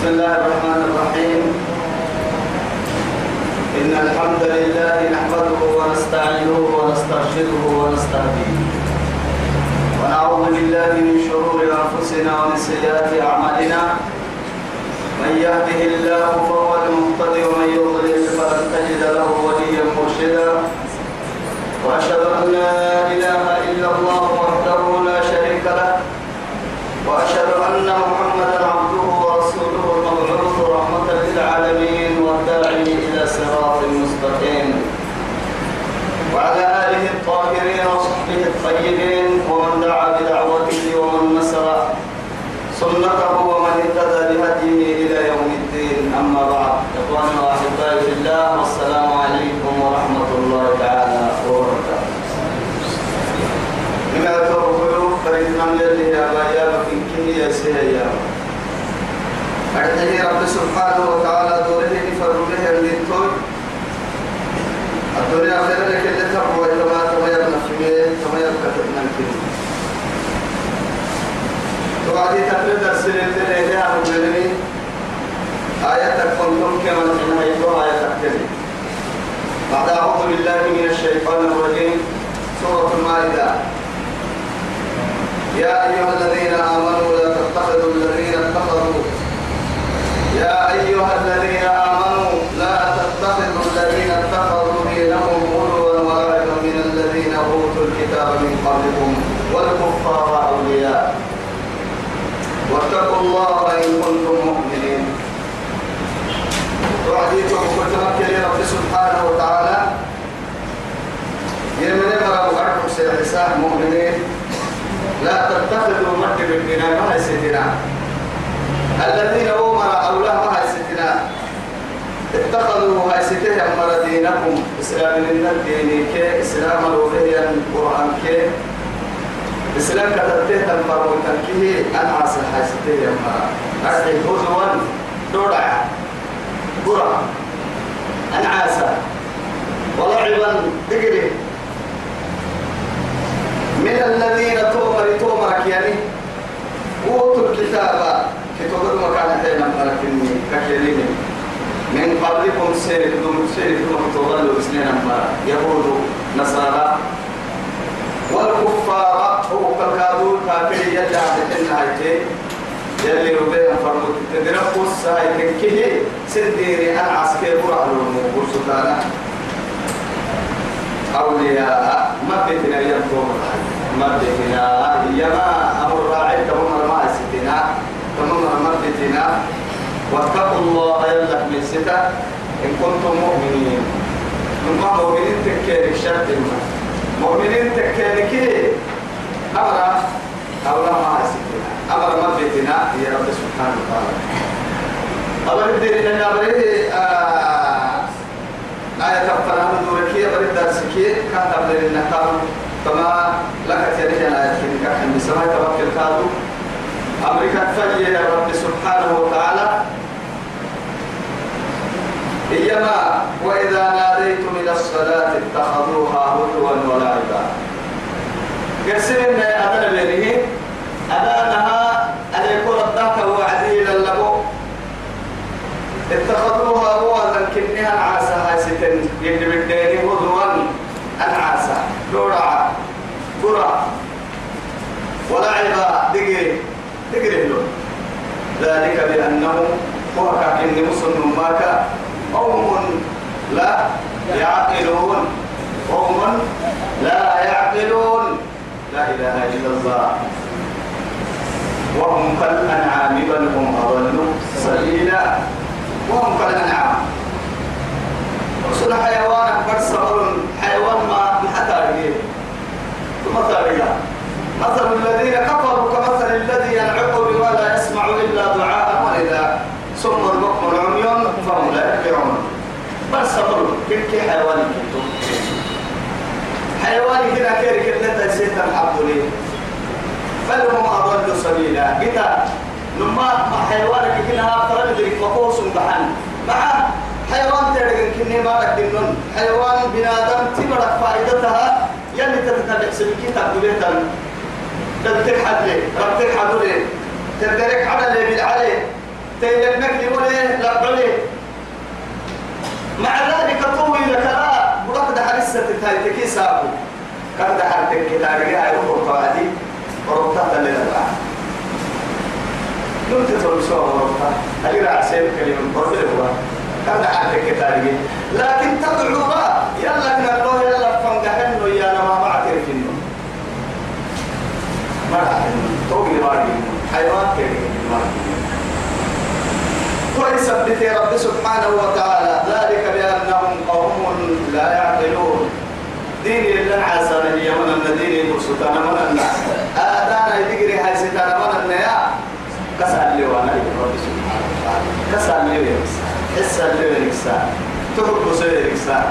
بسم الله الرحمن الرحيم. إن الحمد لله نحمده ونستعينه ونسترشده ونستهديه. ونعوذ بالله من شرور أنفسنا ومن سيئات أعمالنا. من يهده الله فهو المهتدي ومن يضلل فلن تجد له وليا مرشدا. وأشهد أن لا إله إلا الله وعلى آله الطاهرين وصحبه الطيبين ومن دعا بدعوته ومن نصر سنته ومن اهتدى بهديه إلى يوم الدين. أما بعد إخواني وأحبائي في الله والسلام عليكم ورحمة الله تعالى وبركاته. من أتوقع فريدنا من اللي يا بايا بكين يا سيا أرجه رب سبحانه وتعالى دوره فرده اللي توي الدنيا خير لك اللي كما يبنى في كما يبقى تبنى الكلمة وبعدين تقريبا درس اللي إليها مبينني آية كنتم كما تنهيتها آية تقريبا بعد أعوذ بالله من الشيطان الرجيم سورة المائدة. يا أيها الذين آمنوا لا تتخذوا الذين اتخذوا يا أيها الذين آمنوا لا تتخذوا الذين اتخذوا دينهم غلوا ولعبا من الذين أوتوا الكتاب من قبلكم والكفار أولياء واتقوا الله إن كنتم مؤمنين وعديكم وتمكن رب سبحانه وتعالى. يمني مرة وعدكم سيحساه مؤمنين لا تتخذوا مد بالبناء ما يستنا الذين أمر أولاه ما يستنا اتخذوا هاي ستة أمر دينكم إسلام من الدين كي إسلام الوهي القرآن كي. إسلام كتبته تنفر وتنكيه أنعس هاي ستة أمر أرحي هزوا دورع قرى أنعاسا ولعبا تجري من الذين تؤمر تؤمرك يعني. أوتوا الكتاب. كتب مكان حين ملكني كشرين من قبلكم سيرك دون سيرك دون تضلوا بسنين أمبارا يهود نصارى. والكفار هو كالكادو كافر يجع بحنا هايتين يلي ربنا فرمت تدرك الساي تنكيه سديري أنا عسكري برع الموقور سلطانا أولياء ينفوم ما بيتنا يما أمر راعي تمام ما ستنا تمام ما بيتنا واتقوا الله يلك من ستا إن كنتم مؤمنين. نما مؤمنين تكيرك شرط مؤمنين تكيرك أمر أولا ما ستنا. أمر ما بيتنا يا رب سبحانه وتعالى. أمر الدين لنا بريه آية تفرح دوركية بريد درسكية كان قبل النكام كما لك تريد أن آية كنك عند سماء توكل كادو أمريكا تفجي يا رب سبحانه وتعالى. إيما وإذا ناديتم إلى الصلاة اتخذوها هزوا ولعبا. قسمنا أدنى بينه أدانها أن يكون الضحك وعديلا له اتخذوها هوزا كنها عاسى هاي ستن يدي بالديني هزوا العاسى دورا قرى ولعبا دقري دقري له ذلك بأنه هو كأن مسلم ماك قوم لا يعقلون. قوم لا يعقلون. لا إله إلا الله. وهم كالأنعام بل هم أضل سبيلا. وهم كالأنعام وصل حيوان صبر حيوان ما حتى ثم تاريا مثل الذين كفروا كمثل الذي ينعق بما لا يسمع إلا دعاء وإذا ثم البكم عمي فهم لا يرجعون بل صبر كل حيوان حيوان كنا كيرك اللي تسيت الحمد لله بل هم أضل سبيلا قتا نما حيوانك كنا فرد ذلك مقوس بحن مع حيوان ترى كني ما لكنن حيوان بنادم تبرك فائدتها يلي تتبع سلكي تقبلتن تبتك حد لي تبتك حد لي تدرك على اللي بالعلي تيلمك لوله لبعله مع ذلك طوي لك لا برك ده حرسة تايتكي ساقو ده حرتك كتاري هاي روح وربطة اللي نبع نمت شو وربطة اللي راح سيب كلمة برد هو كان حرتك كتاري لكن تدعو بقى. يلا نقول يلا فنقهن ويا أنا ما بعترف إنه ما راح توقي ما حيوان كريم ما ويثبت رب سبحانه وتعالى. ذلك بأنهم قوم لا يعقلون. دين اللي عسى هي من الدين مرسوتان من الناس آدانا يدقري هاي ستان من النيا كسر لي وأنا رب سبحانه. وتعالى كسر لي ونكسا حسا لي ونكسا تحب سير ونكسا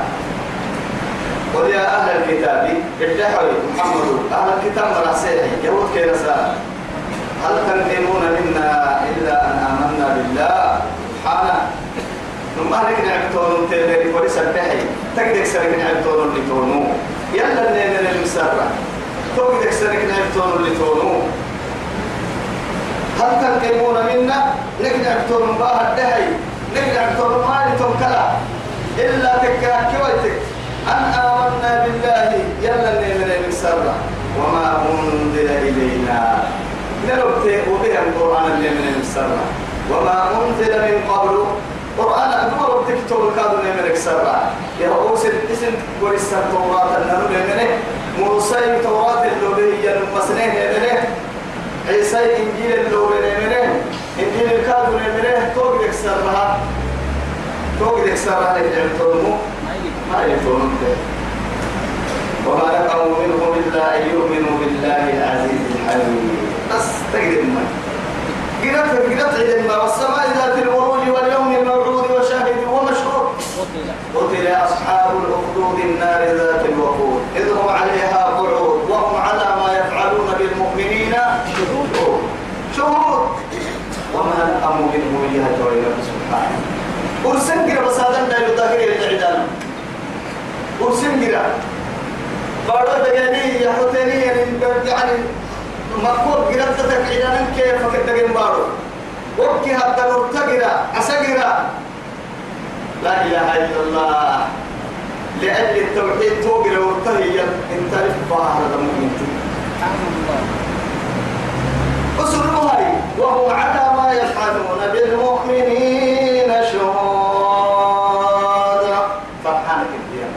قل يا أهل الكتاب ادعوا محمد. أهل الكتاب مرسيحي يهود كيرسال هل تنقمون منا إلا أن آمنا بالله؟ سبحانه. ثم هلك نعبتون تيري وليس الدحي تقدر سرك نعبتون اللي تونو يلا نين المسرة تقدر سرك نعبتون اللي تونو هل تنقمون منا نقدر باه الدحي نقدر ما لتنكلا إلا تكاكي ويتك أن آمنا بالله يلا نين المسرة وما أنزل إلينا نربت وبها القرآن. اللي من السرة وما أنزل من قبل قرآن أدور تكتب كادو من السرة يا رؤوس الاسم ورسا التوراة النمو منه موسى توراة اللولية المسنين منه عيسى إنجيل اللولية منه إنجيل الكادو منه توقدك سرها توقدك سرها للعلم ما يفهمون وما نقموا منهم إلا أن يؤمنوا بالله العزيز الحميد. بس تقدم ما. قرأت قرأت عدما والسماء ذات الورود واليوم الموعود وشاهد ومشهود قتل أصحاب الأخدود النار ذات الوقود. إذ هم عليها قعود وهم على ما يفعلون بالمؤمنين شهود. شهود. وما نقموا منهم إلا رب سبحانه ورسن قرأ بس هذا لا يظاهر الإعدام قرأ بارو دجاني يا حتني يعني مقبول قرأت تكعينا كيف كتجن بارو وكي حتى نرتقرا أسقرأ. لا إله إلا الله. لأجل التوحيد توقر ورتهي أنت رفاه هذا مؤمن. أسرها وهو على ما يفعلون بالمؤمنين شهود فرحانك الديان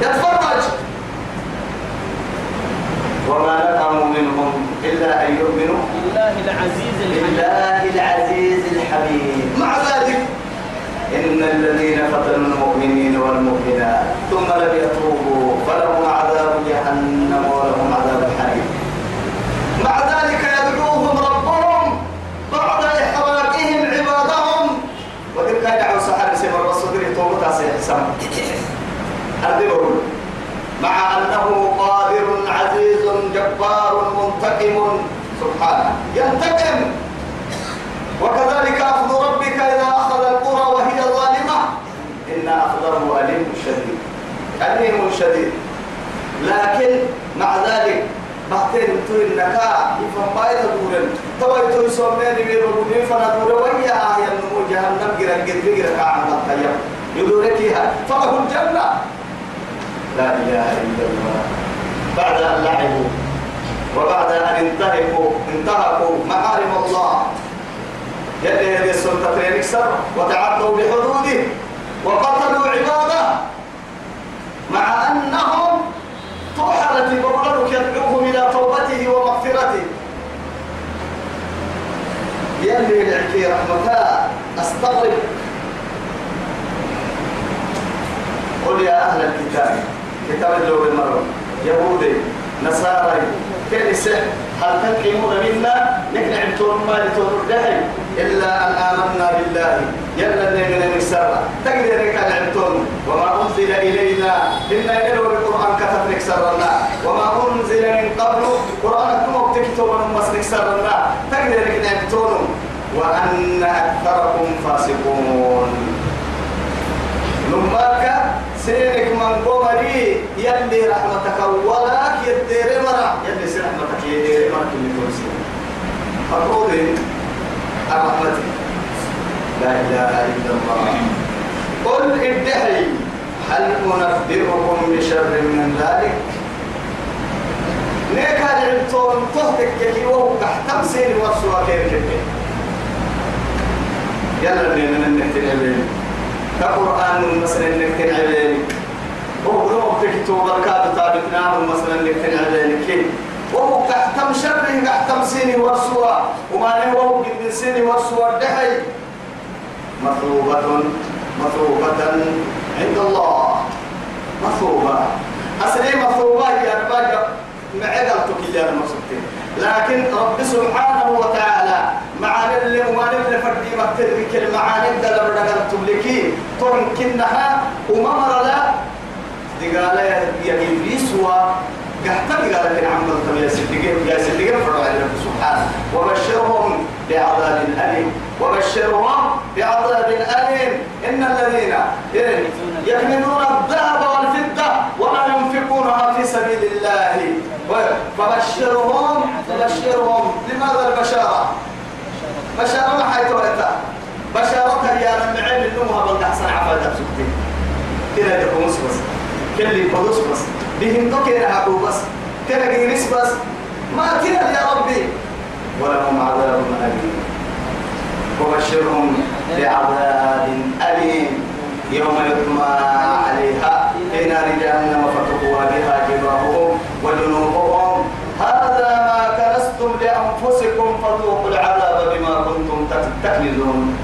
يتفرج وما نقموا منهم إلا أن يؤمنوا بالله العزيز الحميد. بالله العزيز الحميد. مع ذلك إن الذين فتنوا المؤمنين والمؤمنات ثم لم يتوبوا فلهم عذاب جهنم ولهم عذاب الحريق. مع ذلك يدعوهم ربهم بعد إحراقهم عبادهم. وتلك يدعو سحر سمر الرسول توبة سيحسن أدبروا مع أنه قادر عزيز جبار منتقم سبحانه. ينتقم. وكذلك أخذ ربك إذا أخذ القرى وهي ظالمة. إن أخذه أليم شديد. أليم شديد. لكن مع ذلك بعدين تقول النكاء يفهم بايت دورن توي توي سومين بيربوني فنادور ويا آية نمو جهنم. جرا جرا جرا كعم الطيب يدوركها فله الجنة. لا إله إلا الله. بعد أن لعبوا وبعد أن انتهكوا انتهكوا محارم الله. يلي هذه السلطتين اكسر وتعدوا بحدوده وقتلوا عباده مع أنهم طحنت بقولك يدعوهم إلى توبته ومغفرته. يلي العكي رحمتها أستغرب. قل يا أهل الكتاب كتاب اللغة المرة يهودي كنيسة هل تنقمون منا؟ نحن عبتون ما لتون دهي. إلا أن آمنا بالله. يلا من نكسر تقدر كان عبتون وما أنزل إلينا. إنا إلو القرآن كتب نكسرنا وما أنزل من قبل. قرآن كم تكتب ونمس نكسرنا تقدر كان عبتون وأن أكثركم فاسقون. لماك سيرك من قمري يلي رحمتك ولك يدير مرة يلي سير رحمتك يدير مرة كل كرسي مفروض الرحمة لا إله إلا الله. قل ادعي هل أنبئكم بشر من ذلك؟ نيكا العلتون تهتك كي وهو تحتم سين ورسوا كيف يلا بينا نحتل علينا كقرآن مثلا علينا وهو لو تكتو بركات تابتنا مثلا نحتل علينا كيف وهو تحتم شره تحتم سين ورسوا وما نهو قد سين ورسوا دحي مثوبة مثوبة عند الله. مثوبة. أصلي مثوبة هي أربعة معدلتك يا المقصودين لكن رب سبحانه وتعالى معاني اللي وما نبني فردي مكتب المعاني ده لما دخلت لكي تمكنها وممر لا. دي قال يا إبليس و قحتل قال لك عم يا سيدي يا سيدي فرع رب سبحانه. وبشرهم بعذاب أليم. وبشرهم بعذاب أليم. إن الذين يكنزون الذهب والفضة ولا ينفقونها في سبيل الله. فبشرهم لماذا البشارة؟ بشارة ما حيث بشارتها يا من علم النمها بل أحسن عفادة سكتين. كده تكون بس. كل يقولوس بس. بهم تكير هابو بس. كده جيريس بس. ما كده يا ربي. ولهم عذاب أليم. وبشرهم بعذاب أليم. يوم يطمع عليها. في نار جهنم فتقوى بها جباههم. وجنوبهم هذا ما كنستم فذوقوا العذاب بما كنتم تكنزون.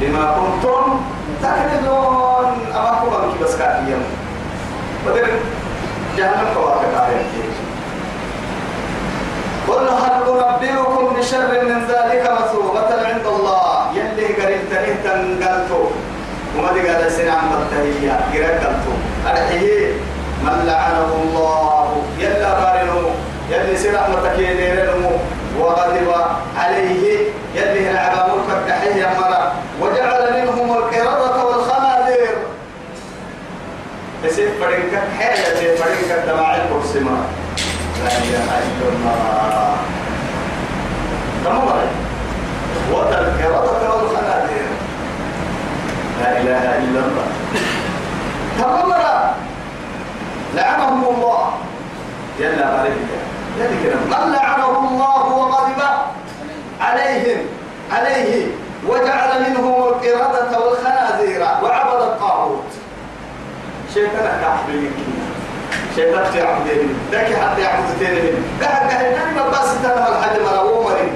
بما كنتم تكنزون. أما كما بس كافيا بدر جهنم كواكب آية قل هل أنبئكم بشر من ذلك مثوبة عند الله؟ يلي قريب تنه تنقلتو. وما دي قال سنة عن بطهية قلتو. أرحيه. من لعنه الله يلا بارنه يلي سنة رحمتك يديرنه وغضب عليه يلي نعبا ملك التحية مرة وجعل منهم القردة والخنازير يصير فرنك حيلة فرنك تبع الكرسي مرة لا إله إلا الله تمام وتذكرة والخنازير لا إله إلا الله تمام لعنهم الله جل عليك يلي من لعنه الله وغضب عليهم عليه وجعل منهم القردة والخنازير وعبد الطاغوت. كعب يمكن شيطان تعبدين ذاك حتى يعبد تاني قاعد قاعد نعم بس تنا الحد مرا ومري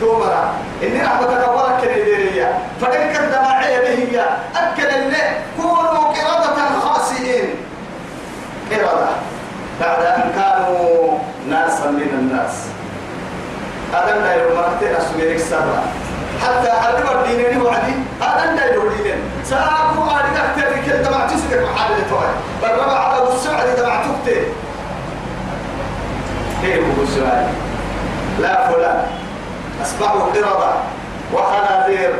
تومرا إني رحمتك ولا كنيديريا فدك الدماعية به أكل اللي كونوا قردة خاسئين. قردة. بعد أن كانوا ناسا من الناس. هذا لا يرمى أسويرك سبا حتى حرب الدين وعدي هذا لا يرمى ساكو أريد أكتر كل تبع تسلك محل توي بربع على السعد تبع تكتي كيف هو السؤال لا فلان. أصبحوا قردة وخنازير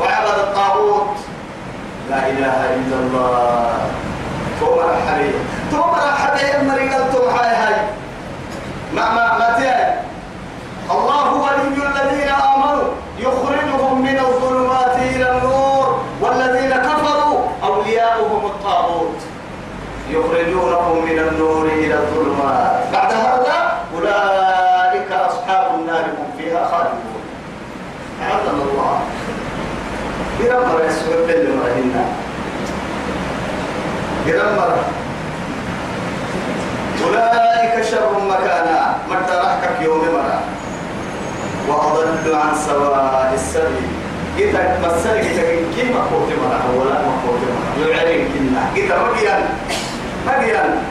وعبد الطاغوت. لا إله إلا الله. تومر الحبيب تومر الحبيب مريقلتم هاي هاي. ما ما ما تياي الله ولي الذين آمنوا يخرجهم من الظلمات إلى النور والذين كفروا أولياؤهم الطاغوت يخرجونهم من النور إلى الظلمات. بعد هذا أولئك أصحاب النار هم فيها خالدون. أعاذنا الله. يرمر يسوع بل مرهنا يرمر أولئك شر مكانا. متى رحكك يوم مرة. وأضل عن سواء السبيل. إذا مسألة إذا كيف مقوت مرة ولا مقوت مرة. يعلم كنا إذا مديان مديان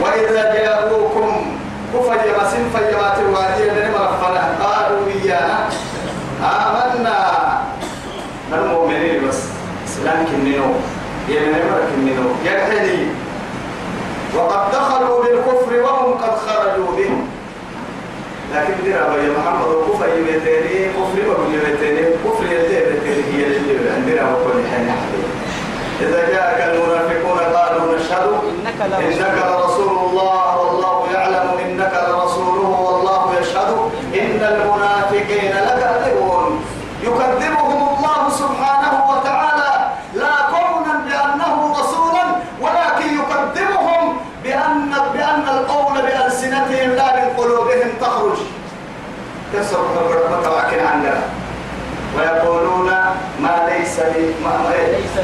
وإذا جاءوكم كفي مسين فيمات الوادي لن مرفنا قالوا إيانا. آمنا. المؤمنين بس. سلام كنينو. يمن مرة كنينو. يرحلي وقد دخلوا بالكفر وهم قد خرجوا به لكن درا يا محمد وكفر يبتني كفر ويبتني كفر يبتني هي اللي عندنا وكل حين إذا جاءك المنافقون قالوا نشهد إنك لرسول الله. والله يعلم إنك لرسوله والله يشهد إن المنافقين لكاذبون يكذبهم الله سبحانه وتعالى لا كونا بأنه رسولا ولكن يكذبهم بأن بأن القول بألسنتهم لا من قلوبهم تخرج تصرف متوكل عندنا ويقولون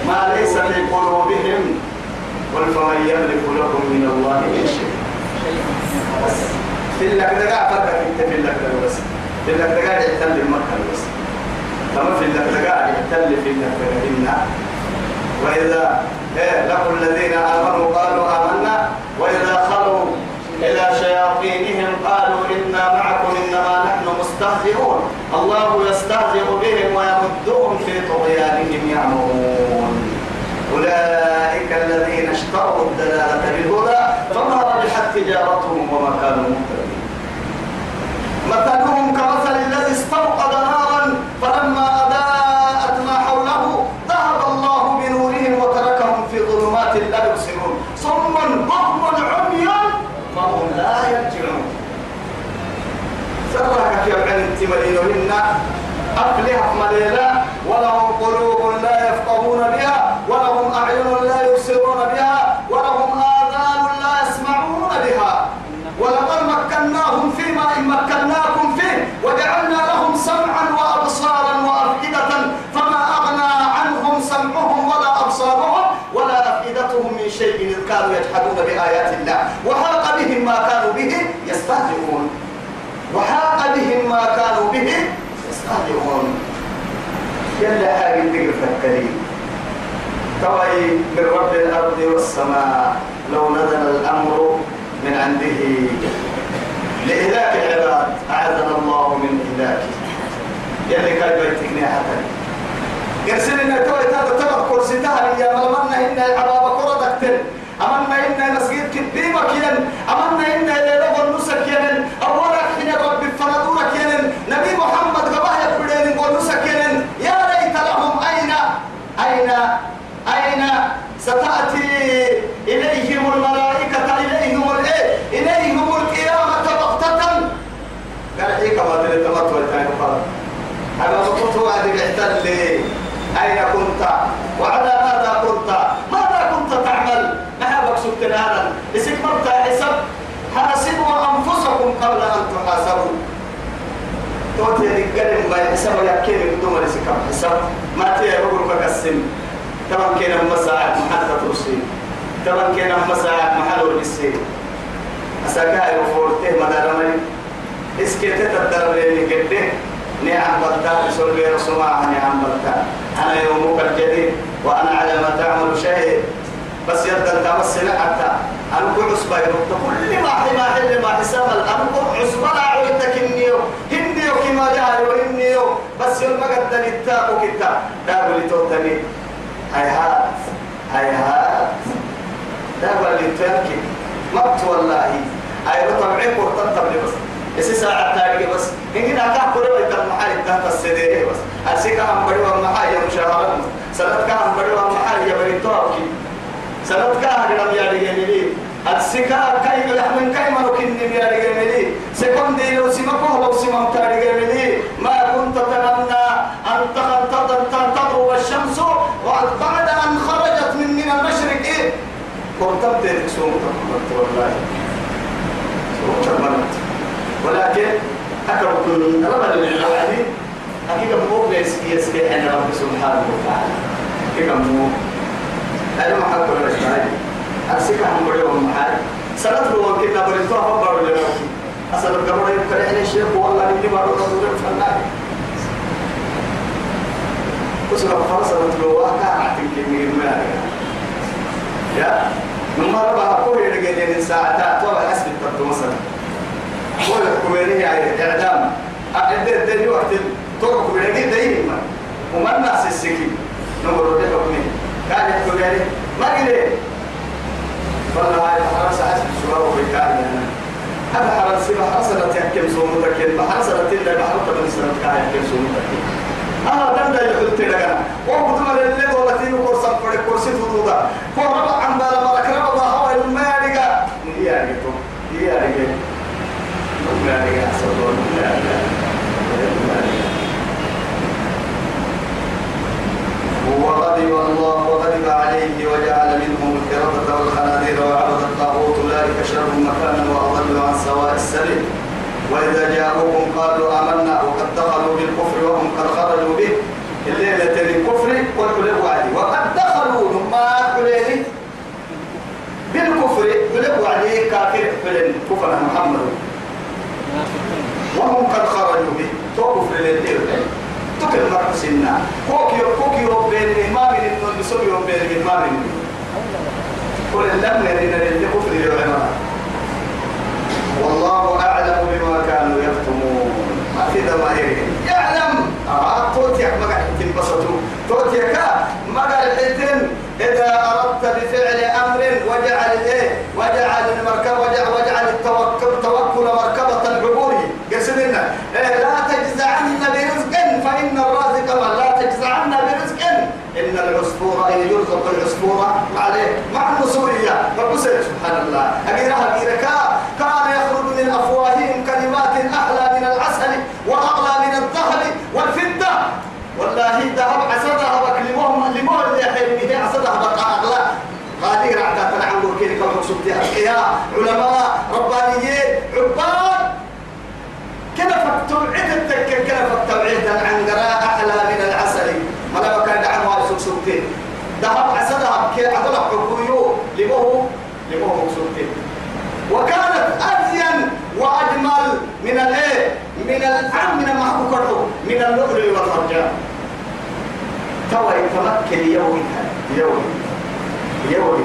ما ليس في قلوبهم قل فمن يملك لكم من الله من شيء بس في لك دقاء فرق انت في لك بس في لك دقاء يحتل المكة بس كما في لك دقاء يحتل في لك دقاء وإذا لكم الذين آمنوا قالوا آمنا وإذا خلوا إلى شياطينهم قالوا إنا معكم مستهزئون الله يستهزئ بهم ويمدهم في طغيانهم يعمهون. أولئك الذين اشتروا الدلالة بالهدى فما ربحت تجارتهم وما كانوا مهتدين. مثلهم كمثل الذي استوقد نارا فلما سرك في عين تمرينهن أفلح مليلا ولهم قلوب لا يفقهون بها ولهم أعين لا يبصرون بها ولهم آذان لا يسمعون بها. ولقد مكناهم فيما إن مكناكم فيه وجعلنا لهم سمعا وأبصارا وأفئدة فما أغنى عنهم سمعهم ولا أبصارهم ولا أفئدتهم من شيء إذ كانوا يجحدون بآيات الله. وحاق بهم ما كانوا به يستهزئون. وحاق بهم ما كانوا به يستهزئون. يلا حاجة تقرف الكريم. توي من رب الأرض والسماء لو نزل الأمر من عنده لإهلاك العباد أعاذنا الله من إهلاكه يلي كان بيتكني حتى قرسل إن توي تاتا تبقى كرسي تهري يا ملمنا إن العبابة كرة دكتل أمنا إن مسجد كبيرة كيان. أمنا إن ليلة النسك كيان. أولا حين رب فندورة كيان. نبي محمد قباه يبدين ونسك كيان. يا ليت لهم أين أين أين ستأتي إليهم الملائكة إليهم الإيه إليهم القيامة بغتة. قال حيك ما تريد تمت والتاني قال أنا بطلت وعد احتل أين كنت وعلى ماذا كنت ماذا كنت تعمل ما هبك سبت هذا استكبرت حساب حاسبوا أنفسكم قبل أن تحاسبوا توتي رجال ما حساب يكين بدون رزقكم حساب؟ ما تيجي بقول بقسم طبعا كنا مساعد محل ترسي طبعا كنا مساعد محل ورسي أساكا يفورته مدارمي اسكت تدرب لي كده. نعم بلتا رسول الله رسول نعم بلتا. أنا يومك الجديد وأنا على ما تعمل شيء. بس يبدأ تمسنا حتى. أنكو عصبة يربط كل ما حما حل ما حساب الأنكو عصبة بس يوم قد نتاقو كتا دابو لتوتني هيهات هيهات دابو لتوتني مقت والله. أي رطبعي قرطة بس. إسي ساعة تاريخ بس. إن كنا كان كل وقت المحل تحت السدير بس أسي كان بدو المحل يا مشاهرة سنة كان بدو المحل يا بني توكي. سنة كان لم ياري جميلي السكا كاي يحمل كاي ما ركن ياري جميلي سكون دي لو سمكه لو سمم تاري جميلي ما كنت تتمنى أن تغرب الشمس وبعد أن خرجت من من المشرق. إيه كنت تسوم والله. سوم ولكن أكبر ربنا للعالمين أكيد مو بس يسكي أن رب سبحانه وتعالى. كيف مو. أنا ما شيء. أرسك عن مريم محل سنة لو بريتوا هم بارو لنا. أصل يبكر إحنا الشيخ والله اللي بارو رسول الفنان وسنا فرصة لو واقع عتك من ما يا من مرة بقول يرجع ساعة تو حسب التبدو مثلا هو الكوميدي يعني إعدام أعد الدنيا وقت طرق بلقي دايما وما الناس السكين. نمر ده حكمي. كان يحكم يعني ما قلت. والله هاي حرس حسب الشباب وبيكان يعني هذا حرس ما حصلت يحكم سومتك ما حصلت إلا بحرك من سنة كان يحكم سومتك أنا دم ده يحلت لك وقت ما اللي والله تيجي كورس فرق كورس فروضا فرق عن بالا ملك ربا هوا المالك هي يعني هي يعني ما لي أحسن لا لا وغضب الله وغضب عليه وجعل منهم القردة والخنازير وعبد الطاغوت أولئك شر مكانا وأضل عن سواء السبيل. وإذا جاءوكم قالوا آمنا وقد دخلوا بالكفر وهم قد خرجوا به. الليلة للكفر والحلو وعدي وقد دخلوا ما حليني بالكفر حلو وعدي كافر حلين كفر محمد. وهم قد خرجوا به. تو كفر للدين تكل مرة سنة. كوكي كوكي بين ما من النون بسوي بين ما من كل لم يرين للكفر العلماء والله أعلم بما كانوا يكتمون. ما في ضمائرهم يعلم. آه توتي ما قاعد تنبسطوا توتي كا. ما قاعد إذا أردت بفعل أمر وجعل إيه؟ وجعل المركب وجعل, وجعل التوكل توكل مركبة فإن الرازق من لا تجزعن برزق إن العصفور أي يرزق العصفور عليه. مع النصورية فبسر سبحان الله. أجيرها أجيركا كان يخرج من أفواههم كلمات أحلى من العسل وأغلى من الذهب والفضة. والله ذهب عسدها بكلمهم لمول يحيي به عسدها بقى أغلى. هذه رعدة تنعم كيف مقصود يا علماء ربانيين عباد كده فالتوعيد التكة كده فالتوعيد عن قراء أحلى من العسل ما لا بكر دعم وارسل سبتين ذهب عسدها كي عدل حكويو لبوه لبوه مقصودين وكانت أزين وأجمل من الإيه من الأم من المحبوب من اللؤلؤ والمرجان توا يتمكن يومي يومي يومي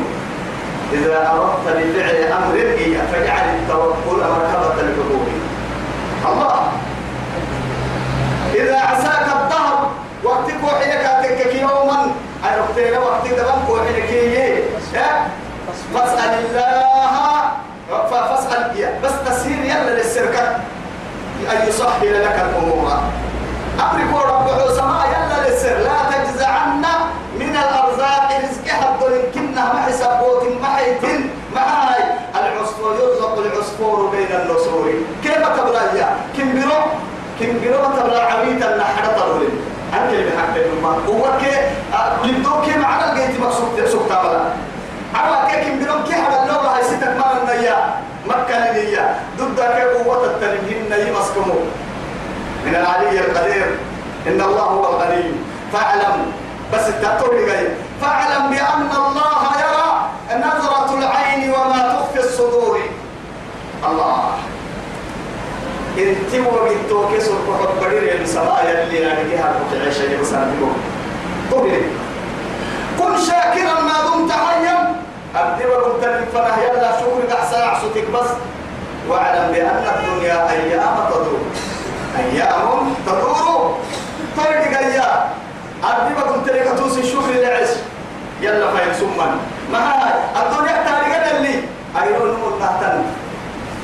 إذا أردت بفعل أمر فاجعل التوكل مركبة الحبوب الله. إذا عساك الظهر وقتك وحيك أتكك يوما. أنا أختي وقت دبنك وحيك فاسأل الله. فاسأل بس تسهيل يلا للسركة أن يسهل لك الأمور. أمرك رب السماء يلا للسر لا تجزعن من الأرزاق رزق حد كنا ما حسابوت ما حيتن ما هاي العصفور يرزق العصفور بين النسور. كيف تبلا يا كم بيرو كم بيرو تبلا عبيد النحر طول أنت اللي بحق الماء هو كي لبدو كي معنا الجيت مقصود سوق تبلا عوا كي كم بيرو كي هذا اللغة هاي ستة ما النيا مكة النية ضد قوة التنمين نيا مسكمو من العلي القدير. إن الله هو الغني. فاعلم. بس التقول جاي فاعلم بأن الله يرى نظرة العين وما تخفي الصدور. الله. انت وقتو كسر كحب بدير السماء اللي ناديها كتعيش يبسان طبيعي كن شاكرا ما دمت حيا. أبدي وكنت فنه يلا شكرك أحسن عصتك بس. واعلم بأن الدنيا أيام تدور. أيام تدور. طيب يا أبدي كنت لك توسي الشكر العز يلا خير سمن ما هاي؟ الدنيا تاريخ اللي. نمو تحتن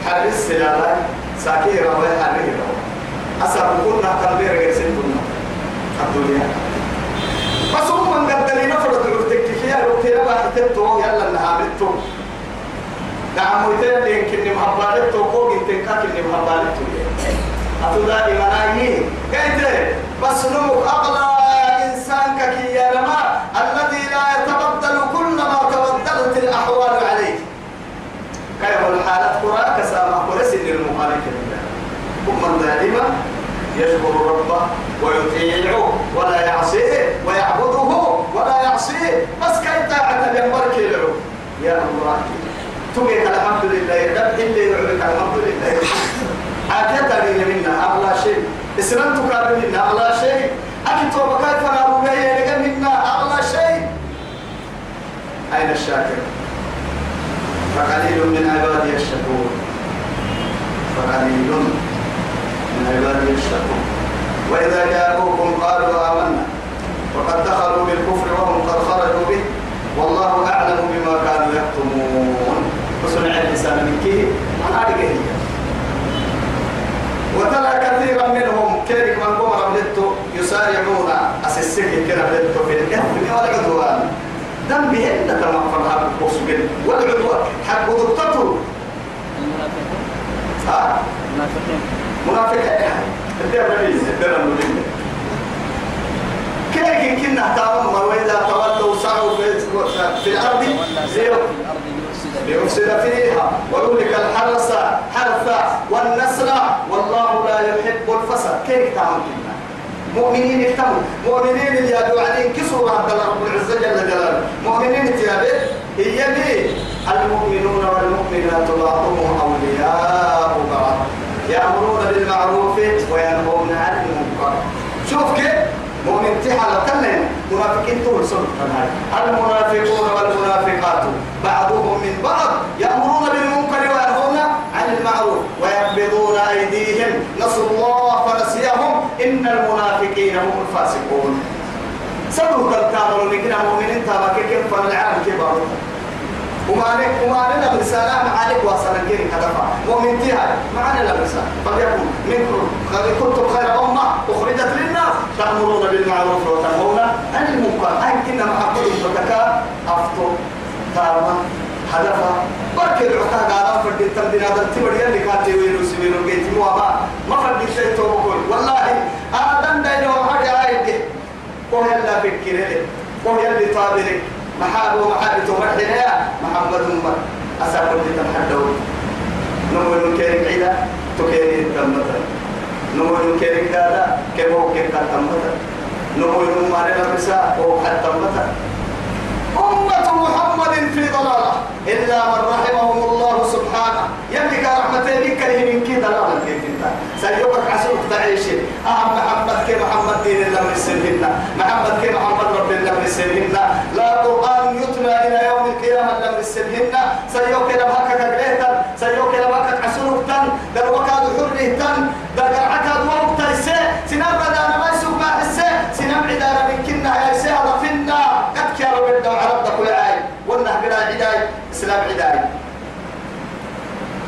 حرس سلالة ساكيرا ولا حريرا أسأل كنا تنبير غير سنتنا. الدنيا. بس هم من قدرين فرد ما حتبتو يلا نهابتو. نعم ويتين يمكن محبالتو فوق انتن كاكن محبالتو أتودا إيمانايي قلت بس نمو أغلى إنسان كي يا لما الذي لا يتبدل كلما تبدلت الأحوال عليه كيف الحالة؟ قراء كسامة ورسل للمخالف هم دائما يشكر ربه ويطيعه ولا يعصيه ويعبده ولا يعصيه. بس كي طاعة بينبرك له يا الله. تبيك الحمد لله دب اللي يعلك الحمد لله. عافية منا أغلى شيء. إسلامتك منا أغلى شيء. أكيد توبك كيف أنا منا أغلى شيء. أين الشاكر؟ فقليل من عبادي الشكور فقليل من عبادي الشكور وإذا جاءوكم قالوا آمنا. وقد دخلوا بالكفر وهم قد خرجوا به. والله أعلم بما كانوا يكتمون. وصنع الإنسان من كيه هذه وترى كثيرا منهم كيرك من قوم ربلتو يسارعون. أسسك كده ربلتو في الإثم والعدوان. دم بهن تمام فرها بوسجن والعدوان حق ضبطته ها؟ منافقين. منافق يعني الدير رئيس المدينة كيف كنا تامم وإذا تولوا سعوا في, الأرض. ليفسد فيها. ويهلك الحرث حرث والنسل والله لا يحب الفساد كيف تعمل مؤمنين يهتموا مؤمنين اللي يدعو عليهم كسوا عبد رب العزة جل جلاله. مؤمنين تيابه هي دي. المؤمنون والمؤمنات بعضهم أولياء بعض. يأمرون بالمعروف وينهون عن المنكر. شوف كيف؟ مؤمن تحل تلين منافقين تقول سلطة المنافقون والمنافقات. بعضهم من بعض يأمرون بالمنكر وينهون عن المعروف ويقبضون أيديهم. نسوا الله فنسيهم. إن المنافقين هم الفاسقون. سبب تلتابر لكن المؤمنين تابا كيف؟ فالعالم كبار وما وما لنا برسالة معالك واصلا كيف هدفا مؤمن تيها معنا لا برسالة فليكن منكم. خير كنتم خير أمة أخرجت للناس. تأمرون بالمعروف وتنهون عن أي كنا محبوب فتكا أفطر تاما هدفا بركي العتا قادم فردي تمدين هذا التبر يلي كاتي ويلو سبيلو بيتي ما ما فردي شيء توبكول والله آدم دايلو حاجة يلا فكري كوه يلي طابرك محابو محابتو مرحنا محمد أمر أسابق لتنحدون نمو كيرك عيدا تكيري الدمتا نمو كيرك دادا كيبو كيرك الدمتا نمو نمو علينا بسا هو حتى متا أمة محمد في ضلالة. إلا من رحمهم الله سبحانه. يملك رحمته بك من كي ضلالة سيوبك عسوك تعيشي أهم محمد كي محمد دين الله من السنهن محمد كي محمد رب الله من السنهن لا قرآن يتلى إلى يوم القيامة الله من السنهن سيوك لبهك كجريتا سيوك لبهك عسوك تن دروك حره تن دقرعك دوك تيسي عداي اسلام عداي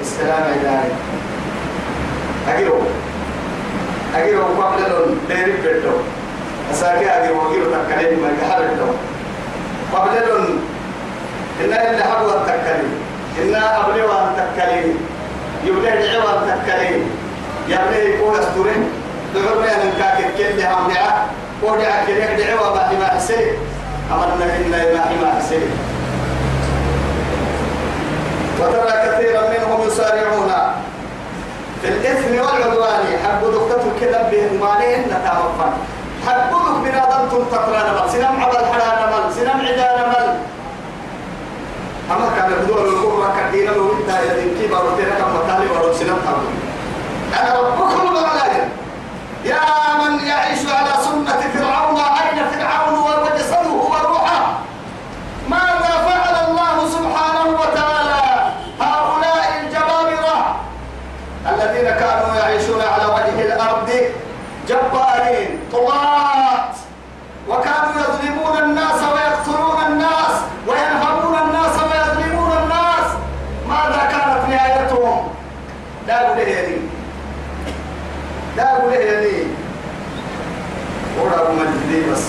اسلام عداي أجيرو. أجيرو قبل لون ديري بدو أساكي أجيرو أجيرو تكلم ما يحرك دو قبل لون إن اللي حبوا التكلم إن أبلي وأن تكلم يبلي دعوة تكلم يبلي يكون أستورين دعوة أن كاك كل هم دعاء ودعاء كل دعوة ما ما حسين أمرنا إن ما ما حسين وترى كثيرا منهم يسارعون. في الإثم والعدوان حب دكتور كذا بهم مالين نتعرفن حب دك من آدم تنتقران مال سنم عبد الحلال مال سنم عدان مال أما كان بدور الكورة كدينا لو انت يدين كي بارو تيرا كم سنم تقول أنا ربكم الغلاجة يا من يعيش على سنة فرعون أين فرعون وجسده وروحه ماذا فعل الله سبحانه وتعالى هؤلاء الجبابرة الذين كانوا يعيشون على وجه الأرض جبارين طغاة وكانوا يظلمون الناس ويقتلون الناس وينهبون الناس ويظلمون الناس ماذا كانت نهايتهم؟ لا أقول لي لا أقول لي ورا لي بس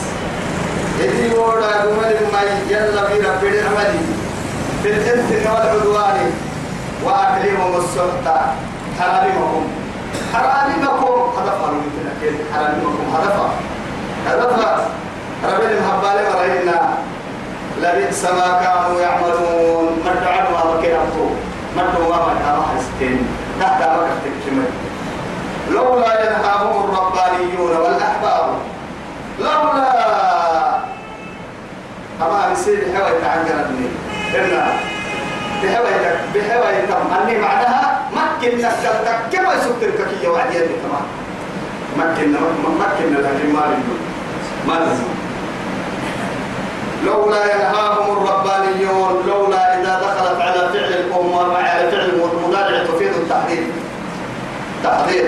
إذي ورا أقول ما يلا في رب العمل في الإثم والعدوان وأكلهم السحت حرامكم حرامكم هدف مثل أكيد حرامكم هدف هدف رب المحبال مرينا لبئس ما كانوا يعملون مدعوا ما بكيرتوا مدعوا ما بكيرتوا حسكين تحت ما كتكتمت لولا ينهاهم الربانيون والأحبار. لولا أما نسير حوى يتعنقرني إنا بحوى بحوى أني معناها مكن نسلتك كما يسكتك كي وعدي أني كمان. مكن مكن لكن ما لازم ما لازم لولا ينهاهم الربانيون. لولا إذا دخلت على فعل الأمور على فعل المضارع تفيد التحديد تحضير.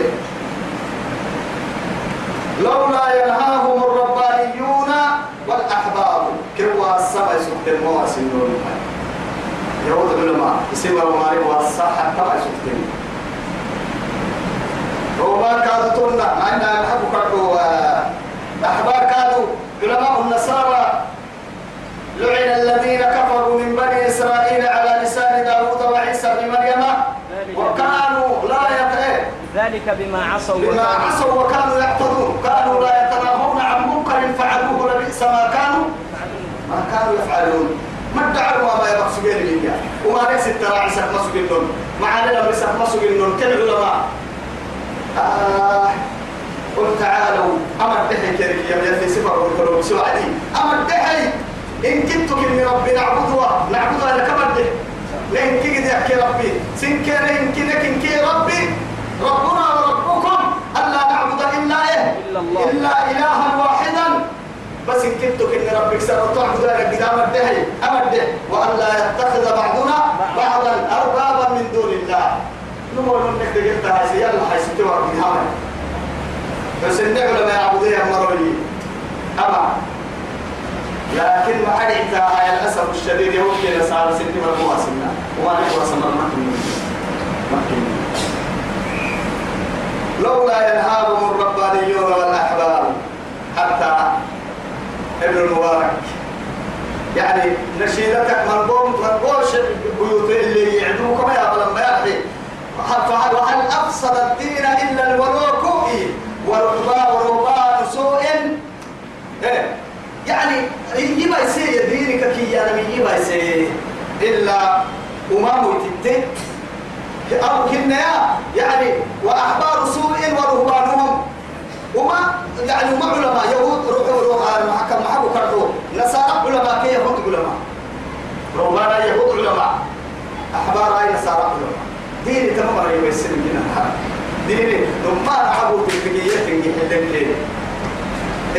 لولا ينهاهم الربانيون والأحبار. كوا السماء سكت المواسم دون يهود العلماء. يسمى الماري والصحة تبع سكت وما كادوا تنا ما إننا نحب كردوا أحبار كادوا. علماء النصارى لعن الذين كفروا من بني إسرائيل على لسان داود وعيسى بن مريم. وكانوا لا ذلك بما عصوا بما وكانوا. عصوا وكانوا يعتدون. كانوا لا يتناهون عن منكر فعلوه لبئس ما كانوا ما كانوا يفعلون. ما ادعوا ما سجين لله وما ليس التراعي مع لنا بسك ما سجين لهم كل علماء آه قل تعالوا. أمر دحي كريك يا من في سفر والكلام سوعدي أمر دحي. إن كنتم إن ربي نعبدها نعبدها لك أمر دحي. لين كيد يحكي ربي. سنكر إن كنك إن كي ربي. ربنا وربكم ألا نعبد إلا إيه؟ إلا إلها واحدا. بس إن كنتم إن ربك سنطعبد لك قدام الدحي أمر دحي وألا يتخذ بعضنا بعضا أربابا من دون الله. نقول انك دقلت هاي يلا هاي ستوى بس النعمة ما يعبدوها مروي أما. لكن ما حدث هاي الأسف الشديد يمكن صار سنتي سنة وما نقوى سمر مكن مكن لولا ينهاهم الربانيون والأحبار حتى ابن المبارك. يعني نشيدتك منظوم منظوش بيوت اللي يعدوك ما يا ما يحيي فهل وهل أفسد الدين إلا الولوك ورهبان ورهبان سوء. إيه؟ يعني يجيب يصير دينك كي أنا يجيب يصير. إلا أمام تتت. أو كنا يعني وأحبار سوء ورهبانهم وما يعني ما علماء يهود روحوا روحوا المحكم محبوا كرهوا. نصارى علماء كي يهود علماء. رهبان يهود علماء. أحبار أي نصارى علماء. ديني تمام رأي بيسر منها ديني نما نحبوا تلقية تنجي حدك ليه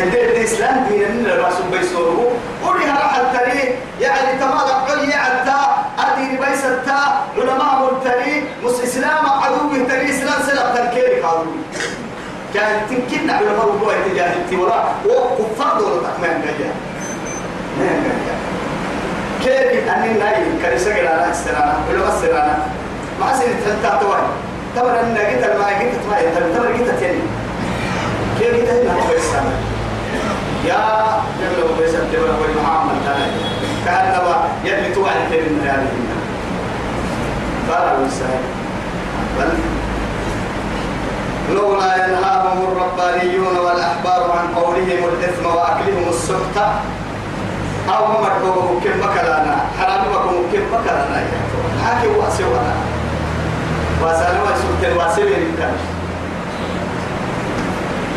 انت الإسلام دين من الراس بيسوره وريها راح التري يعني تمام علي عتا ادين بيستا علماء التري مس إسلام عدو تري إسلام سلا تنكير قالوا كان تنكين علماء هو تجاهلتي ولا وكفار دولة ما جاية كيف أن النايم كريسة على السلامة؟ ولا السلامة؟ ما سنت حتى توي تمر أن جيت ما جيت ما تمر جيت تاني كيف جيت هنا السلامة؟ يا جبل بيس تبر هو محمد تعالى. من هذه بل لولا ينهاهم الربانيون والأحبار عن قولهم الإثم وأكلهم السحت. أو ما مرحبا كم بكلانا. حرامكم كم بكلانا. حاكي واسوانا واسانا واسوك الواسوين كان.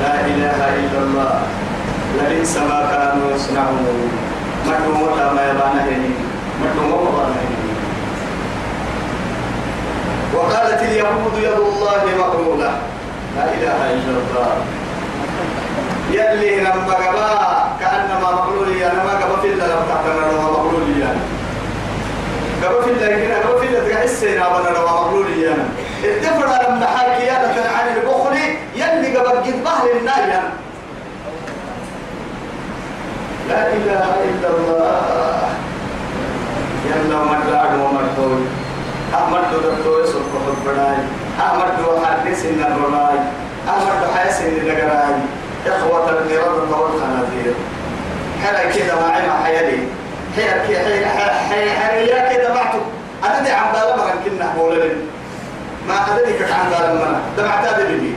لا إله إلا الله. لبئس ما كانوا يصنعون ما يبانا وقالت اليهود يد الله مغلولة. لا إله إلا الله. يلي نما قبا كأنما مغلولي أنا ما قبا في الله لم تعتمر نما مغلولي أنا قبا في الله كنا قبا في الله تحسينا بنا نما مغلولي أنا الدفر لما حاكيانة عن البخل يلي قبا قد بحر النار لا إله الله يلا مرلعد ومرتوي أحمد دكتور سوف بداي أحمد دو حدث إن الرناي أحمد إن النجراي إخوة الإرادة والخنازير حلا كده مع حيالي حيا كي حيا حيا كده معته أدري عم بالا ما كنا مولد ما أدري كيف عم بالا ما ده معتاد بيجي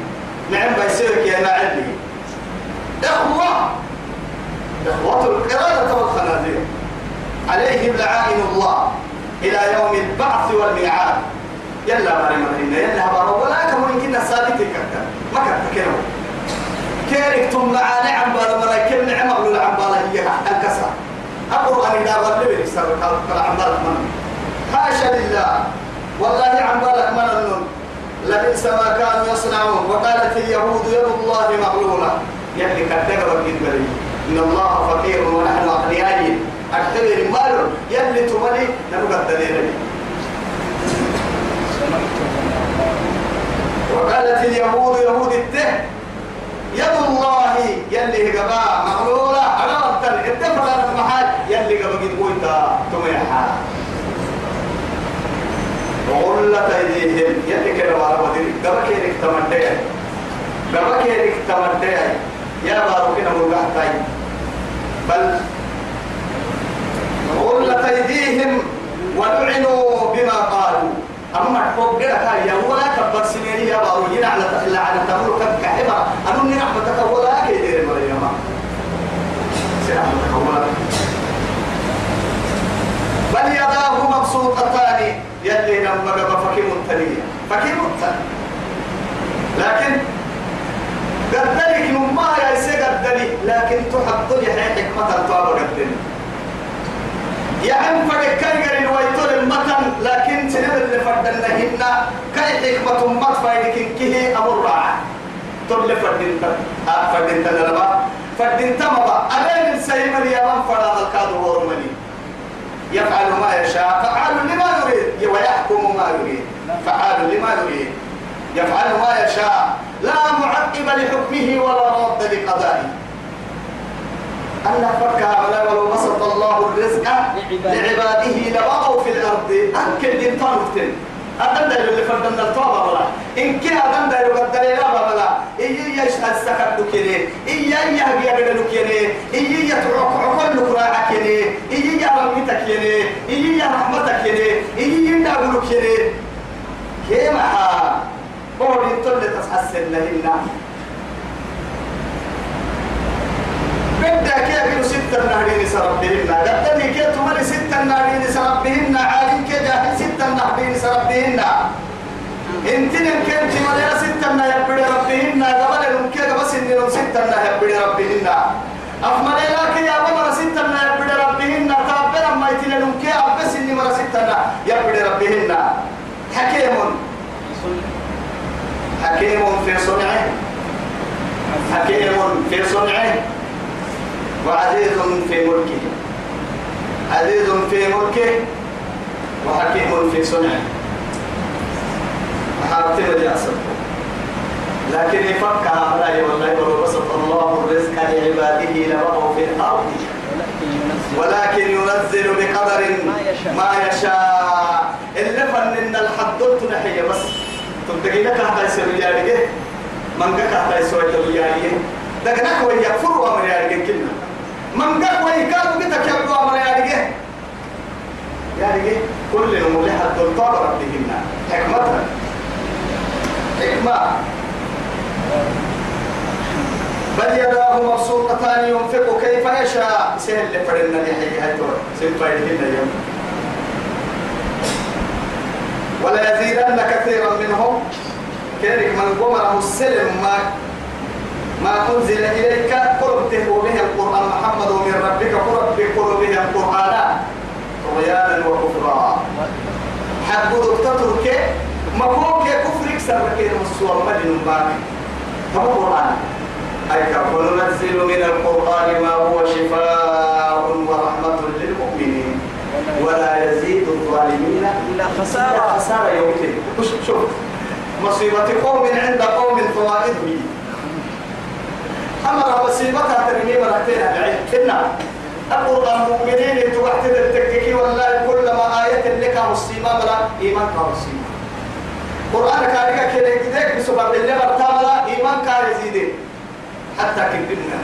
نعم بيصير يا معلي إخوة إخوة الإرادة والخنازير عليهم لعائن الله إلى يوم البعث والميعاد. يلا ما رمضان يلا هبارو ولا كم يمكن الثابت كذا. ما كان كانوا كيرك تم معاني عم بالا مرا نعم أقول عم بالا هي انكسر أقول أن إذا غلب الإسلام قال عم بالا من حاشا لله والله عم بالا من النون لبئس ما كانوا يصنعون وقالت اليهود يد الله مغلولة. يعني كتب وكتب إن الله فقير ونحن أغنياء. أكثر مال يلي تملي نبقى الدليل. وقالت اليهود يهود الته يد الله يلي قبا مغلولة على وقت اتفق على المحل يلي قبا قد قويتا تميحا. وغلت أيديهم يلي كده ودري قبا كيرك تمدين قبا كيرك تمدين يا بارو كده مرقعتين بل غلت أيديهم ولعنوا بما قالوا. أما فوق كده يا ولا كبر سنين يا ينا على تحل على تمر كم كحبة. أنا من رحمتك ولا كيدير مريم. سرحمتك ولا بل يداه مبسوطتان. يلي لما قبل فكيم التنية فكيم التنية لكن قدرك نما يا لكن تحط لي حكمة توابا قدري يا عم فرق كان قرين ويطول المتن لكن سنب اللي فردنهن كأي حكمة مات فايدك كيه أمر راعة تول فردنت فردنت لربا فردنت مبا أبين السيمن يا من فراد الكادو ورمني يفعل ما يشاء فعال لما يريد. ويحكم ما يريد. فعال لما يريد. يفعل ما يشاء. لا معقب لحكمه ولا رد لقضائه. الله فكها ولا ولو بسط الله الرزق لعباده. لبغوا في الأرض. انكل دين طرفتن أدم دايلو اللي فردنا التوبة بلا. إن كي أدم دايلو قد دليلا بلا. إيا يشهد سكت لكيني إيا إيا بيا لكيني إيا يتعق عقل لكراعك كيني. إيا رحمتك كيني إيا رحمتك كيني إيا دابلو كيني كيما ها قول يطل تسحسن لهن بدأ كيف ستة نهرين سربهن قدني كيف تمر ستة نهرين سربهن عالم كي جاهل ستة نهرين سربهن انتن كيف تمر ستة نهرين ربهن؟ قبل لهم كي قبل سنين ستة نهرين ربهن؟ أفمر لك يا أبا ستة نهرين ربهن؟ تابر ما يتن لهم كي أبا سنين مر ستة نهرين ربهن. حكيم. حكيم في صنعه. حكيم في صنعه. وعزيز في ملكه. عزيز في ملكه وحكيم في صنعه. وحارت بدي لكن يفكر هؤلاء والله ولو بسط الله الرزق لعباده لبغوا في الأرض. ولكن ينزل بقدر ما يشاء. اللي فنن الحدود نحية بس. تبتقي لك هذا يسوي يارجه من هذا يسوي يارجه دقنك ويكفر وامر يارجه كلنا. من قال ويكاد بتك يبدو أمر يا رجال يا رجال كل الملحة تلطاب ربهن حكمة. حكمة. بل يداه مبسوطتان ينفق كيف يشاء. سهل لفرنا لحي هاي تور سهل فايدهن اليوم ولا يزيدن كثيرا منهم. كذلك من قمره السلم ما ما أنزل إليك قربته به القرآن. محمد من ربك قرب بقلوبه القرآن. طغيانا وكفرا. حق دكتور مفهوم كفر يكسر كده الصور مدن باقي هو القرآن أي وننزل من القرآن ما هو شفاء ورحمة للمؤمنين. ولا يزيد الظالمين إلا خسارة. خسارة يومين شوف مصيبة قوم عند قوم فوائده أمر مصيبتها ترمي مرتين بعيد إنا القرآن المؤمنين توحد التككي والله كلما آية لك مصيبة بلا إيمان كمصيبة قرآن كاريكا كده كده بسبب اللي مرتبلا إيمان كاري حتى كبرنا.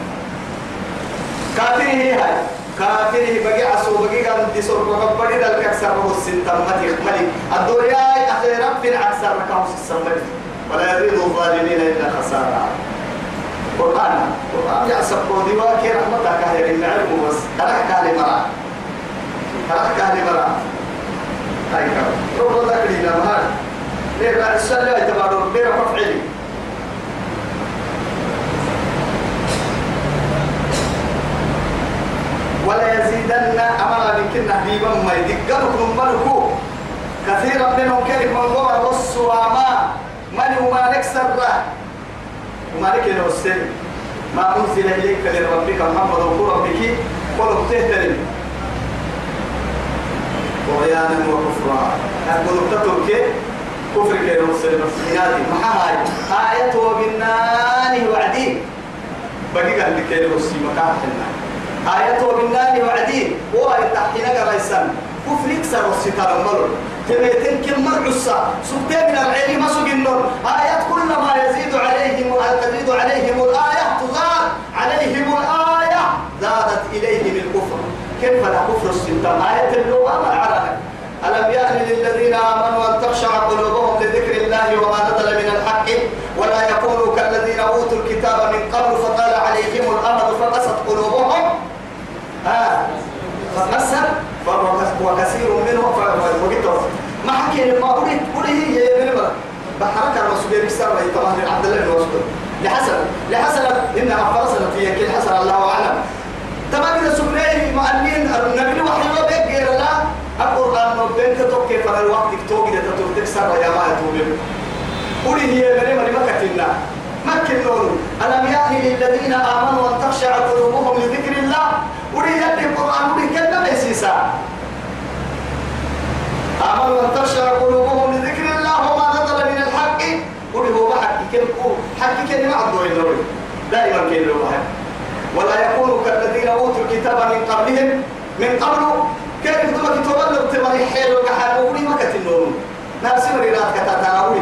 كاتره هاي. كاتره بقي عصو بقي قال دي سر بقبري دل كسر هو السنتم متي ملي الدنيا أخيرا في العكسر ركعوا السمري ولا يزيد الظالمين إلا خسارة. قرآن قرآن يا سبودي واكي رحمتك هي العلم بس. أنا كالي مرا. أنا كالي مرا. هاي كار رب ذكري لما ليه بعد السنة يتبادر بيرا مفعلي ولا يزيدن أملا من كنا حبيبا ما يدقنكم ملكو. كثيرا منهم كلمة من غور والسواما من وما نكسر له وما لك ما أنزل إليك من ربك محمد وربك قل تهترم طغيانا وكفرا. أقول تترك كفر كي نوصل نفسياتي ما هاي؟ آية وبالنان وعدي. بقي قال لك كي نوصل مكان آية وبالنان وعدي. هو يتحينا قريسان كفر يكسر الستار المرور تميتين كم مرعصة سبتين من العلم ما سجنون آيات كل ما يزيد عليهم تزيد عليهم الآية تزاد عليهم الآية زادت إليهم الكفر. كيف لا كفر الستار؟ آية اللغة ما العربة ألم يأن للذين آمنوا أن تخشع قلوبهم لذكر الله وما نزل من الحق؟ ولا يكونوا كالذين أوتوا الكتاب من قبل فطال عليهم الأمد فقست قلوبهم. آه فقست وكثير منهم فوقتهم ما حكي ما أريد أريد هي من بحركة المسؤولية بسر طبعا عبد الله بن مسعود. لحسن لحسن إنها فرسنت هي كل حسن الله أعلم. تمام إذا سبناه مؤمنين النبي وحي الله بيك غير الله القرآن نبين تتوقع فلا الوقت توقع تتوقع تكسر يا ما يتوقع قولي هي مري مري مكتنا مكن نور ألم يأني للذين آمنوا أن تخشع قلوبهم لذكر الله؟ قولي يدي القرآن قولي كلمة يسيسا آمنوا أن تخشع قلوبهم لذكر الله وما نزل من الحق قولي هو بحق كم حق كلمة عدو النور دائما كلمة بحق ولا يكونوا كالذين اوتوا الكتاب من قبلهم من قبل كيف تبقى تولوا تبقى حيل وقحاب وقولي ما كتنون ناس مرينات كتاتاوي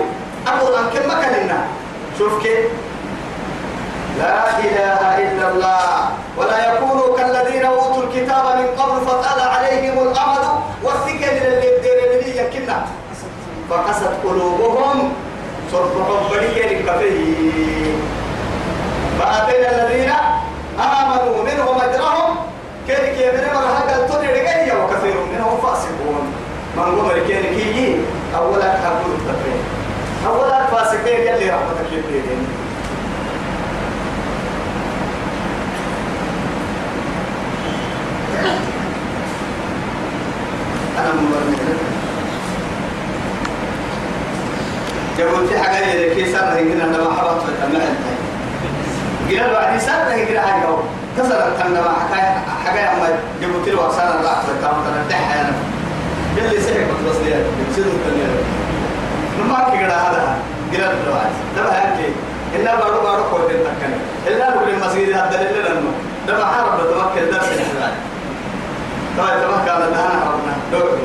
أقول أن كم مكاننا شوف كيف لا إله إلا الله. ولا يكونوا كالذين أوتوا الكتاب من قبل فطال عليهم الأمد والثقل اللي الدين يكنا فقست قلوبهم. صرفهم بريكين الكفيه فأتينا الذين آمنوا منهم أجرهم. يمنع هذا الطريق رجعية وكثير منهم فاسقون. من هو مريكين كي أولا حبوا التفريق أولا فاسقين يلي رحمتك يبين أنا مبرمج يقول في حاجة يلي كيسان هيكنا لما حبط في المعنى قال بعد سنة هيك هاي هو كسرت تنا ما حكاية حكاية أما جبت له أحسن الرعب فكان تنا دح أنا قال لي سحب بس ليه بسيط الدنيا نما كي قال هذا له بعد ده هيك إلا بارو بارو كود تكني إلا نقول المسجد هذا اللي ده ما حرب ما كان درس الحلال طيب تمام. كان ده أنا حربنا دور دور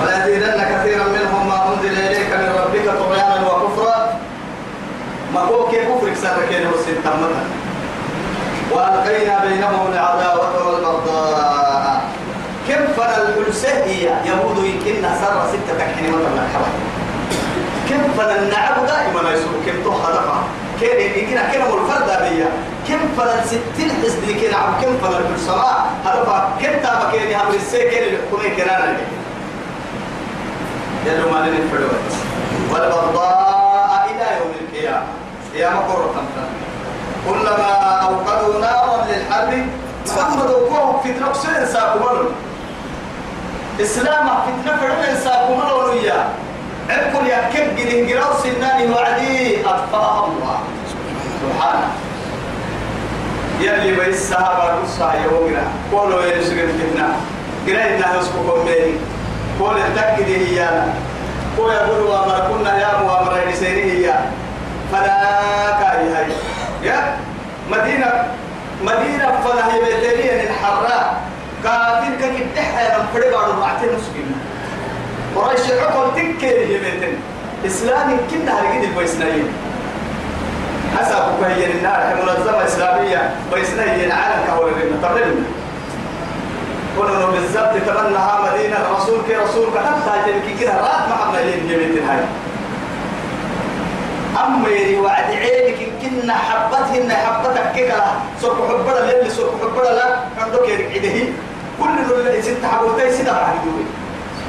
وليزيدن كثيرا منهم ما أنزل إليك من ربك طغيانا وكفرا. ما هو كيف كفر سر كده وسين تمتا وألقينا بينهم العداوة والبغضاء. كم فن الحلسهية يهود يمكن سر ستة حين مثلا الحوالي كم فن النعب دائما يسوق كم تو هدفها كان يجينا كنا الفرد بيا كم فن ستين حزب كنا عم كم فن الحلسماء هدفها كم تابا كان يهم السيكل الحكومة كنا يلو ما لنا الفلوات والبغضاء إلى يوم القيامة. يا مقر كلما أوقدوا نارا للحرب محمد وقوه في تنقصين ساكمل إسلام في تنفرين ساكمل ونيا عبكم يا كب جنين جراو سناني وعدي أطفاء الله. سبحانه يلي بيس سهابا قصة يوغنا قولوا يرسل الفتنة قرأي إنها يسكوكم بيني قول التكدي هي قول يقول وامر كنا يا وامر لسيني هي فلا كاي هاي. يا مدينة مدينة فلا هي بيتين الحراء. كافين كي تحيا نفرد على بعتين مسكين قريش عقل تكير بيتين إسلامي كنا هرقيد البيسنين حسب كهين النار منظمة إسلامية. بيسنين عالم كهولين تقريبا كنا بالضبط تمنها مدينة رسول كي رسول كحتى تلك كده رات محمد يمين هاي. أما يري وعد عينك كنا حبتهن حبتك كده سوق حبنا اللي سوق حبنا لا عندك يري عده كل اللي ست حبوتي سيدا عندوي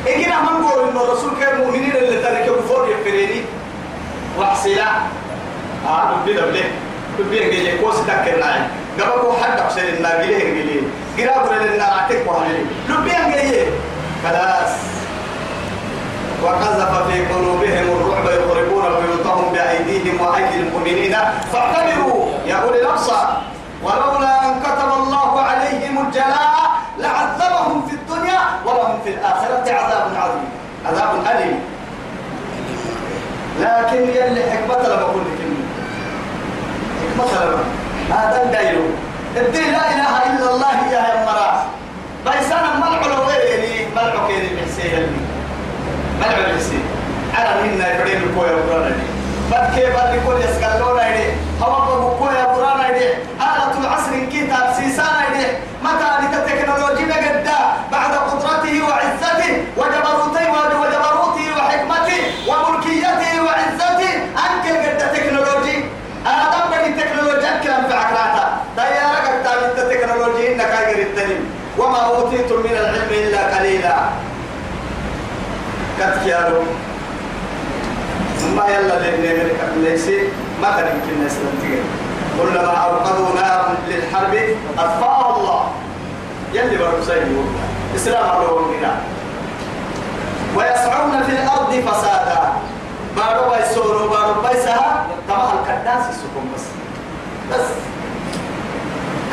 إجينا من قول إنه الرسول كان المؤمنين اللي ترك كفار يفريني. وحسلا آه بدأ بله بدأ جي كوس تكرنا. قبل حد أحسن الناقلة هرجلين قراب لنا عتك وهلي لبيان جاي خلاص. وقذف في قلوبهم الرعب يخربون بيوتهم بأيديهم وأيدي المؤمنين. فاعتبروا. يا أولي الأبصار. ولولا أن كتب الله عليهم الجلاء لعذبهم في الدنيا ولهم في الآخرة عذاب عظيم عذاب أليم. لكن يلي حكمة لما أقول لك حكمة لما. هذا الدايلو الدين لا إله إلا الله يا مرا. بيسانا ملعو غيري ملعو كيري بحسيه ملعو بحسيه على منا يفرين الكوية وقرانا لي. بدك بدك كل يسكالونا هوا بقول يا برانا العصر كتاب سيسانا يدي متى لتكنولوجيا قد بعد قدرته وعزته وجبروته وجبروته وحكمته وملكيته وعزته أنك قد تكنولوجي. آدم بدي التكنولوجيا كلام في عقلاتا دايرك كتاب التكنولوجيا إنك غير التنين وما أوتيتم من العلم إلا قليلا. كتكيالو ثم يلا للنمر ليس ما كان يمكن نسلم كلما أوقدوا نارا للحرب أطفأها الله يلي سيدي إسلام الله هنا ويسعون في الأرض فسادا بارو بيسورو بارو بيسها تمام الكداس السكون بس بس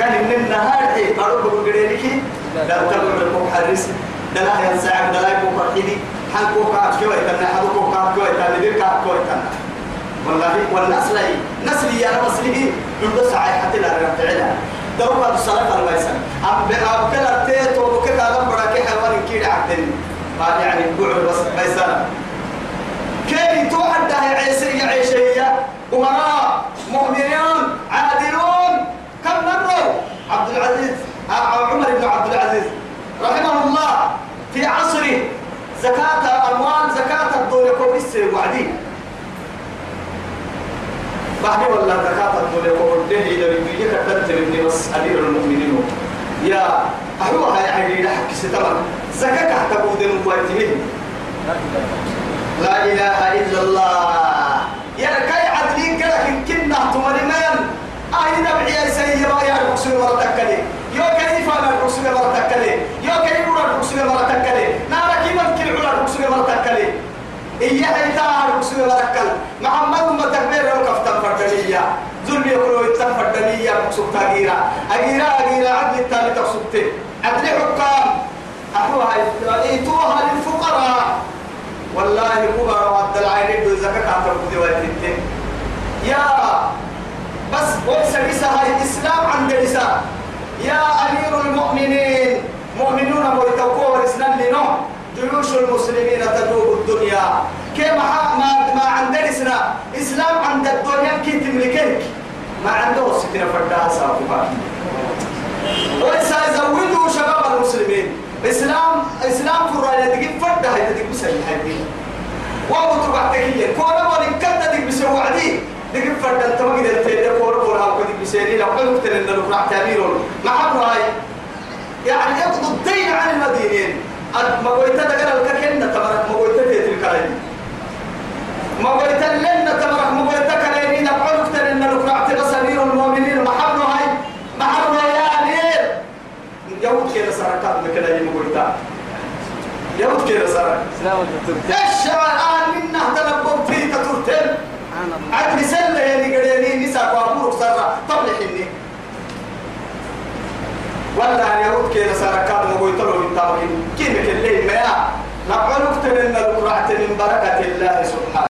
كان من النهار إيه بارو بقولي لك لا تقول لكم حرس دلا ينزعك دلا يكون فرحيني حنكو كاك كوي تنا حدوكو كاك كوي تنا دير كاك كوي تنا والله والنسل نسل يا مسلمي يبدو سعي حتى لا رجعنا دوما الصلاة الميسن أم بأم كلا تيت وبكلا لم برك حيوان كيد عدن ما يعني قعد بس ميسن كي توعد عيسى عيشية. أمراء مؤمنون عادلون. كم مروا؟ عبد العزيز عمر بن عبد العزيز. رحمه الله في عصره زكاة أموال زكاة الدولة كويس وعدي بعد ولا زكاة الدولة كويس إذا بيجي كتبت لي بس أمير المؤمنين. يا أحوها يعني لحق ستمر زكاة تبود المقاتلين لا إله إلا الله. يا كي عدلين كده كنا تمرمان أين نبعي سيئة يا رسول الله تكلي يو كيف أنا رسول الله تكلي يو كيف أنا رسول الله تكلي نارا كيف كل علا رسول الله تكلي إياه رسول الله تكل محمد ما تكبير لو كفتن فردنية ظلم يقولوا يتن فردنية مقصود تغيرا أغيرا أغيرا عدل التالي تقصدت عدل حكام أحوها إيتوها للفقراء. والله كبر وعد العين دو زكاة عطر ويتتن يا بس ويسا هاي الإسلام عند لسا يا أمير المؤمنين. مؤمنون ويتوقوا الإسلام لنو جيوش المسلمين تجوب الدنيا كما ما ما عندنا إسلام عند الدنيا كي تملكك ما عنده ستين فردها سابقا ويسا يزودوا شباب المسلمين إسلام إسلام فرائي تجيب فردها مسلم هذه وهو تبع تكية كونا ولن كنت تجيب مسوى عدي تجيب فرد تمام إذا تيجي كونا كونا هاو كذي بسيري لو حلو ترى إنه راح تعميرون ما حد راي يعني يقضوا الدين عن المدينين ما قلت تقرا الككنة تبارك ما قلت كاين ما قلت لنا تبارك ما قلت ترى إنه راح تبص أمير المؤمنين. ما ما حد راي يا أمير. يوم كذا سرقات بكذا يوم قلت يوم كذا سرق سلام الدكتور إيش الان منا تلبب في الله. عاد سنة يعني قريني نساء وابورك سرع طبل حني ولا يهود كي نسارة كاد مقوي تلو من تاوكين كي نكلي ما نقول أكتر ان من بركة الله سبحانه